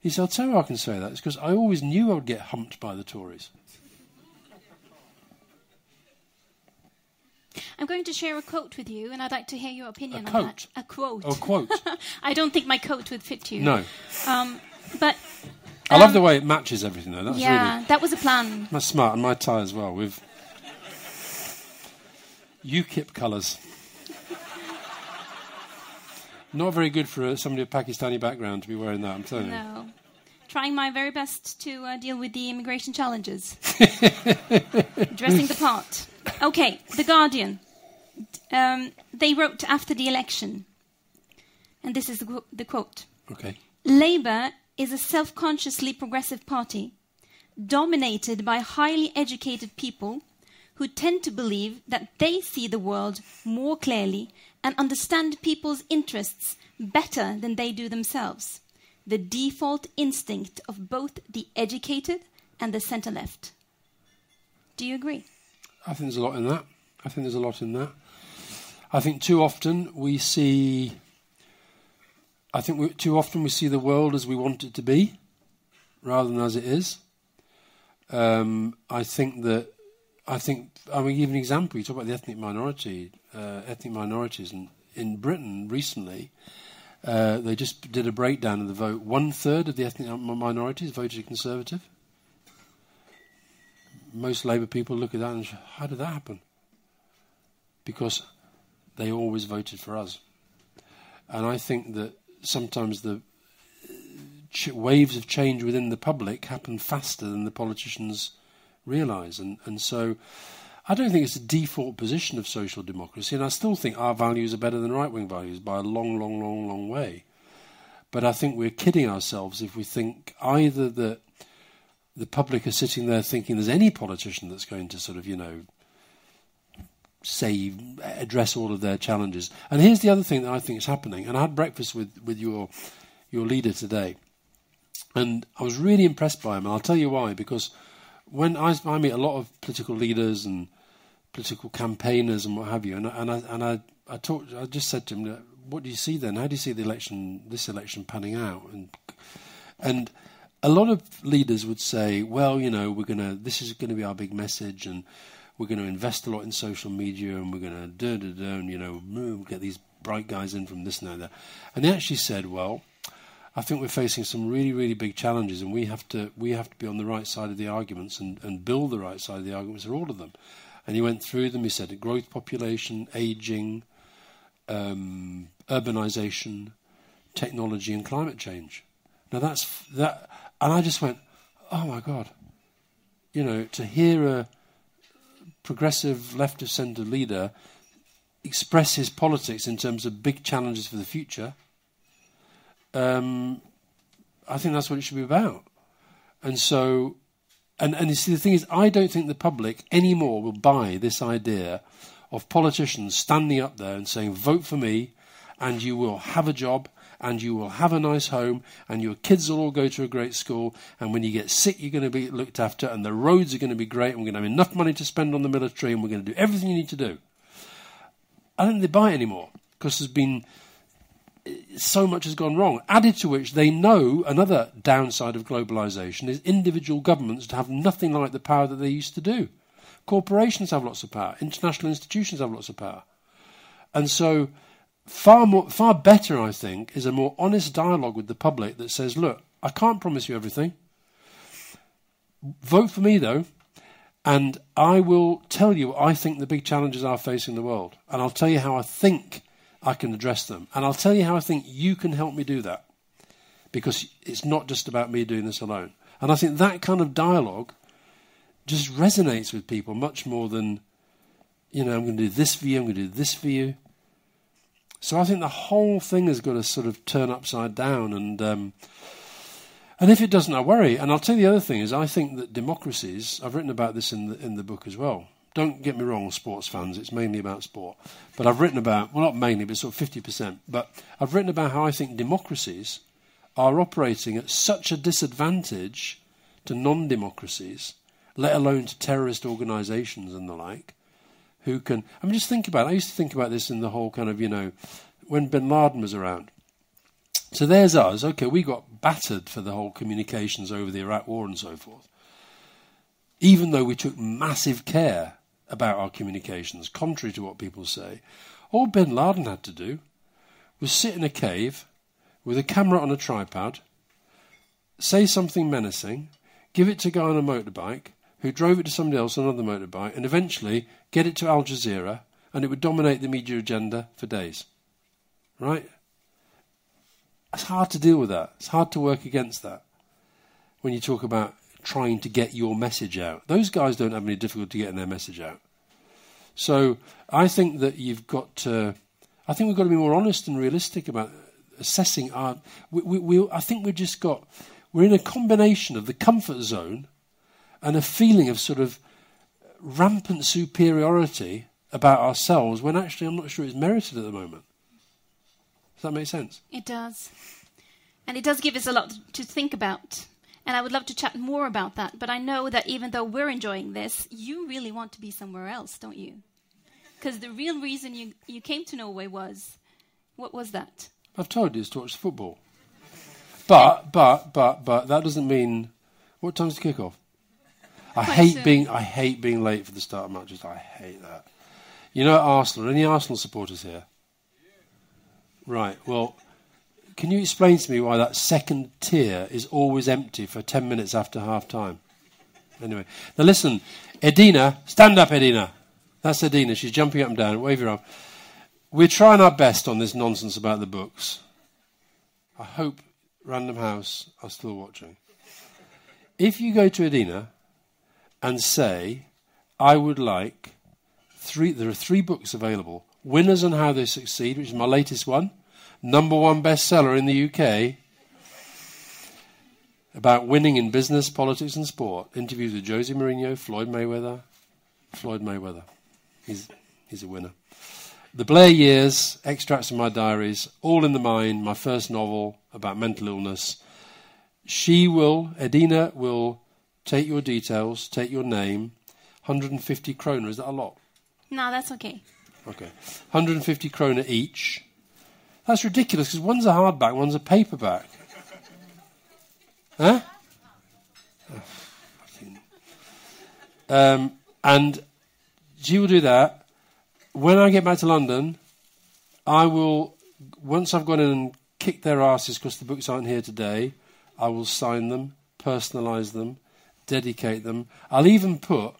He said, I'll tell you I can say that. It's because I always knew I would get humped by the Tories. I'm going to share a quote with you, and I'd like to hear your opinion A on that. A quote. Oh, quote. I don't think my coat would fit you. No. Um, but I love Um, the way it matches everything, though. That's yeah, really that was a plan. that's smart. And my tie as well, with UKIP colours. Not very good for uh, somebody of Pakistani background to be wearing that, I'm telling you. No. Trying my very best to uh, deal with the immigration challenges. Dressing the part. Okay, The Guardian. Um, they wrote after the election, and this is the, qu- the quote Okay. Labour is a self consciously progressive party dominated by highly educated people who tend to believe that they see the world more clearly and understand people's interests better than they do themselves. The default instinct of both the educated and the centre left. Do you agree? I think there's a lot in that. I think there's a lot in that. I think too often we see. I think we, too often we see the world as we want it to be, rather than as it is. Um, I think that. I think. I mean, give an example. You talk about the ethnic minority, uh, ethnic minorities, and in Britain recently, uh, they just did a breakdown of the vote. One third of the ethnic minorities voted Conservative most Labour people look at that and say, how did that happen? Because they always voted for us. And I think that sometimes the ch- waves of change within the public happen faster than the politicians realise. And, and so I don't think it's a default position of social democracy. And I still think our values are better than right wing values by a long, long, long, long way. But I think we're kidding ourselves if we think either that the public are sitting there thinking there's any politician that's going to sort of, you know, say, address all of their challenges. And here's the other thing that I think is happening. And I had breakfast with, with your, your leader today. And I was really impressed by him. And I'll tell you why. Because when I, I meet a lot of political leaders and political campaigners and what have you, and, and, I, and I, I, talked, I just said to him, what do you see then? How do you see the election, this election panning out? And, and a lot of leaders would say, well, you know, we're going to, this is going to be our big message and we're going to invest a lot in social media and we're going to do, do, do, and, you know, move, get these bright guys in from this and that. And they actually said, well, I think we're facing some really, really big challenges and we have to, we have to be on the right side of the arguments and, and build the right side of the arguments for all of them. And he went through them. He said growth population, aging, um, urbanization, technology, and climate change. Now that's that, and I just went, oh my god, you know, to hear a progressive left of centre leader express his politics in terms of big challenges for the future. Um, I think that's what it should be about. And so, and, and you see, the thing is, I don't think the public anymore will buy this idea of politicians standing up there and saying, vote for me, and you will have a job, and you will have a nice home, and your kids will all go to a great school, and when you get sick, you're going to be looked after, and the roads are going to be great, and we're going to have enough money to spend on the military, and we're going to do everything you need to do. I don't think they buy it anymore because there's been eh, so much has gone wrong. Added to which, they know another downside of globalization is individual governments have nothing like the power that they used to do. Corporations have lots of power. International institutions have lots of power. And so, far more, far better, I think, is a more honest dialogue with the public that says, "Look, I can't promise you everything. Vote for me, though, and I will tell you I think the big challenges are facing the world, and I'll tell you how I think I can address them, and I'll tell you how I think you can help me do that, because it's not just about me doing this alone. And I think that kind of dialogue just resonates with people much more than, you know, I'm going to do this for you, I'm going to do this for you. So I think the whole thing has got to sort of turn upside down, and um, and if it doesn't, I worry. And I'll tell you the other thing is, I think that democracies. I've written about this in the in the book as well. Don't get me wrong, sports fans. It's mainly about sport, but I've written about well, not mainly, but sort of fifty percent. But I've written about how I think democracies are operating at such a disadvantage to non democracies, let alone to terrorist organizations and the like, who can. I mean, just think about it. I used to think about this in the whole kind of, you know, when bin Laden was around. So there's us. Okay, we got battered for the whole communications over the Iraq War and so forth. Even though we took massive care about our communications, contrary to what people say, all bin Laden had to do was sit in a cave with a camera on a tripod, say something menacing, give it to a guy on a motorbike, who drove it to somebody else on another motorbike, and eventually get it to Al Jazeera, and it would dominate the media agenda for days. Right? It's hard to deal with that. It's hard to work against that when you talk about trying to get your message out. Those guys don't have any difficulty getting their message out. So I think that you've got to, I think we've got to be more honest and realistic about assessing our. We, we, we, I think we've just got, we're in a combination of the comfort zone and a feeling of sort of rampant superiority about ourselves when actually I'm not sure it's merited at the moment. Does that make sense? It does. And it does give us a lot to think about. And I would love to chat more about that. But I know that even though we're enjoying this, you really want to be somewhere else, don't you? Because the real reason you, you came to Norway was what was that? I've told you it's to watch football. But, but, but, but, that doesn't mean. What time's the kick-off? I hate soon. being I hate being late for the start of matches. I hate that. You know, Arsenal. Any Arsenal supporters here? Right. Well, can you explain to me why that second tier is always empty for ten minutes after half time? Anyway, now listen, Edina, stand up, Edina. That's Edina. She's jumping up and down. Wave your arm. We're trying our best on this nonsense about the books. I hope Random House are still watching. If you go to Edina and say, I would like three, there are three books available Winners and How They Succeed, which is my latest one, number one bestseller in the UK, about winning in business, politics, and sport. Interviews with José Mourinho, Floyd Mayweather. Floyd Mayweather. He's, he's a winner. The Blair Years, extracts from my diaries, All in the Mind, my first novel about mental illness. She will, Edina will take your details, take your name. 150 kroner, is that a lot? No, that's okay. Okay. 150 kroner each. That's ridiculous because one's a hardback, one's a paperback. Huh? Um, and she will do that. When I get back to London, I will, once I've gone in and kicked their asses because the books aren't here today, I will sign them, personalise them, dedicate them. I'll even put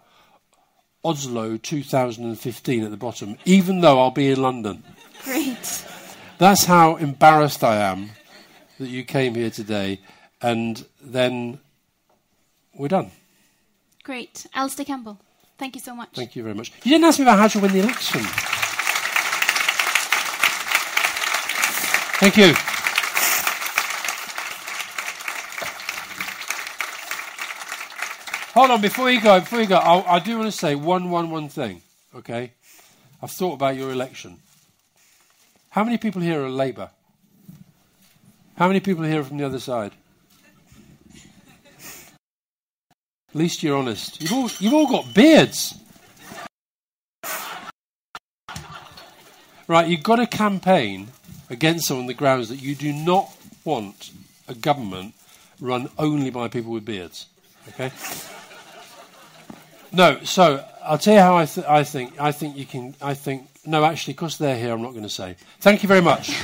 Oslo 2015 at the bottom, even though I'll be in London. Great. That's how embarrassed I am that you came here today, and then we're done. Great. Alastair Campbell, thank you so much. Thank you very much. You didn't ask me about how to win the election. Thank you. Hold on, before you go, before you go, I, I do want to say one, one, one thing. Okay, I've thought about your election. How many people here are Labour? How many people here are from the other side? At least you're honest. You've all, you've all got beards. Right, you've got to campaign against on the grounds that you do not want a government run only by people with beards. Okay? No, so I'll tell you how I, th- I think. I think you can. I think no, actually, because they're here, I'm not going to say. Thank you very much.